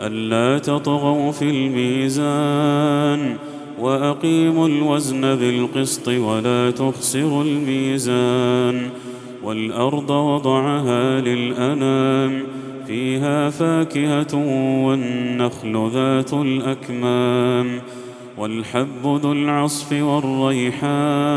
ألا تطغوا في الميزان وأقيموا الوزن بالقسط ولا تخسروا الميزان والأرض وضعها للأنام فيها فاكهة والنخل ذات الأكمام والحب ذو العصف والريحان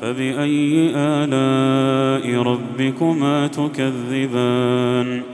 فبأي آلاء ربكما تكذبان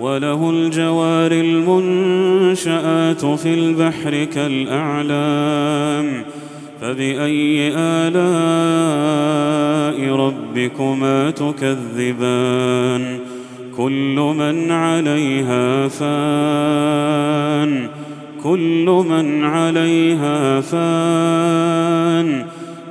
وله الجوار المنشآت في البحر كالأعلام. فبأي آلاء ربكما تكذبان؟ كل من عليها فان. كل من عليها فان.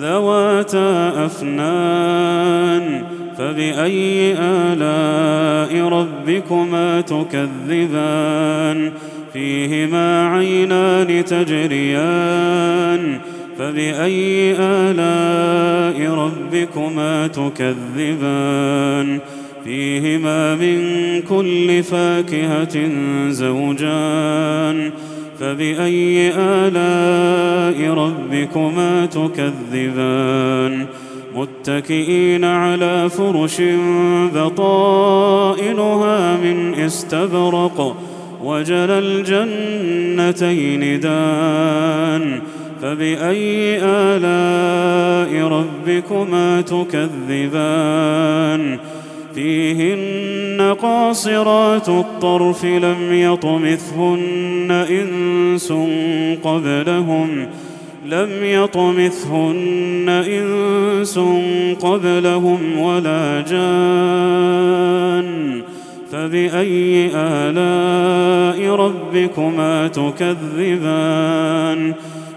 ذواتا أفنان فبأي آلاء ربكما تكذبان؟ فيهما عينان تجريان فبأي آلاء ربكما تكذبان؟ فيهما من كل فاكهة زوجان فبأي آلاء ربكما تكذبان؟ متكئين على فرش بطائنها من استبرق وجل الجنتين دان. فبأي آلاء ربكما تكذبان؟ فيهن قاصرات الطرف لم يطمثهن إنس قبلهم لم يطمثهن إنس قبلهم ولا جان فبأي آلاء ربكما تكذبان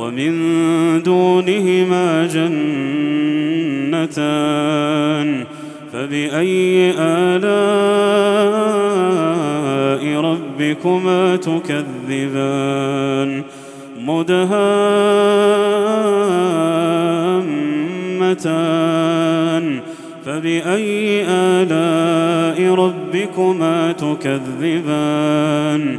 ومن دونهما جنتان فبأي آلاء ربكما تكذبان؟ مدهامتان. فبأي آلاء ربكما تكذبان؟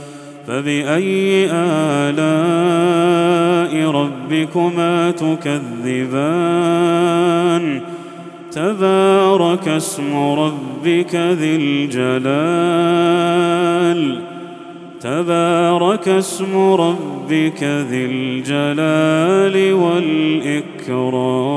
فبأي آلاء ربكما تكذبان تبارك اسم ربك ذي الجلال تبارك اسم ربك ذي الجلال والإكرام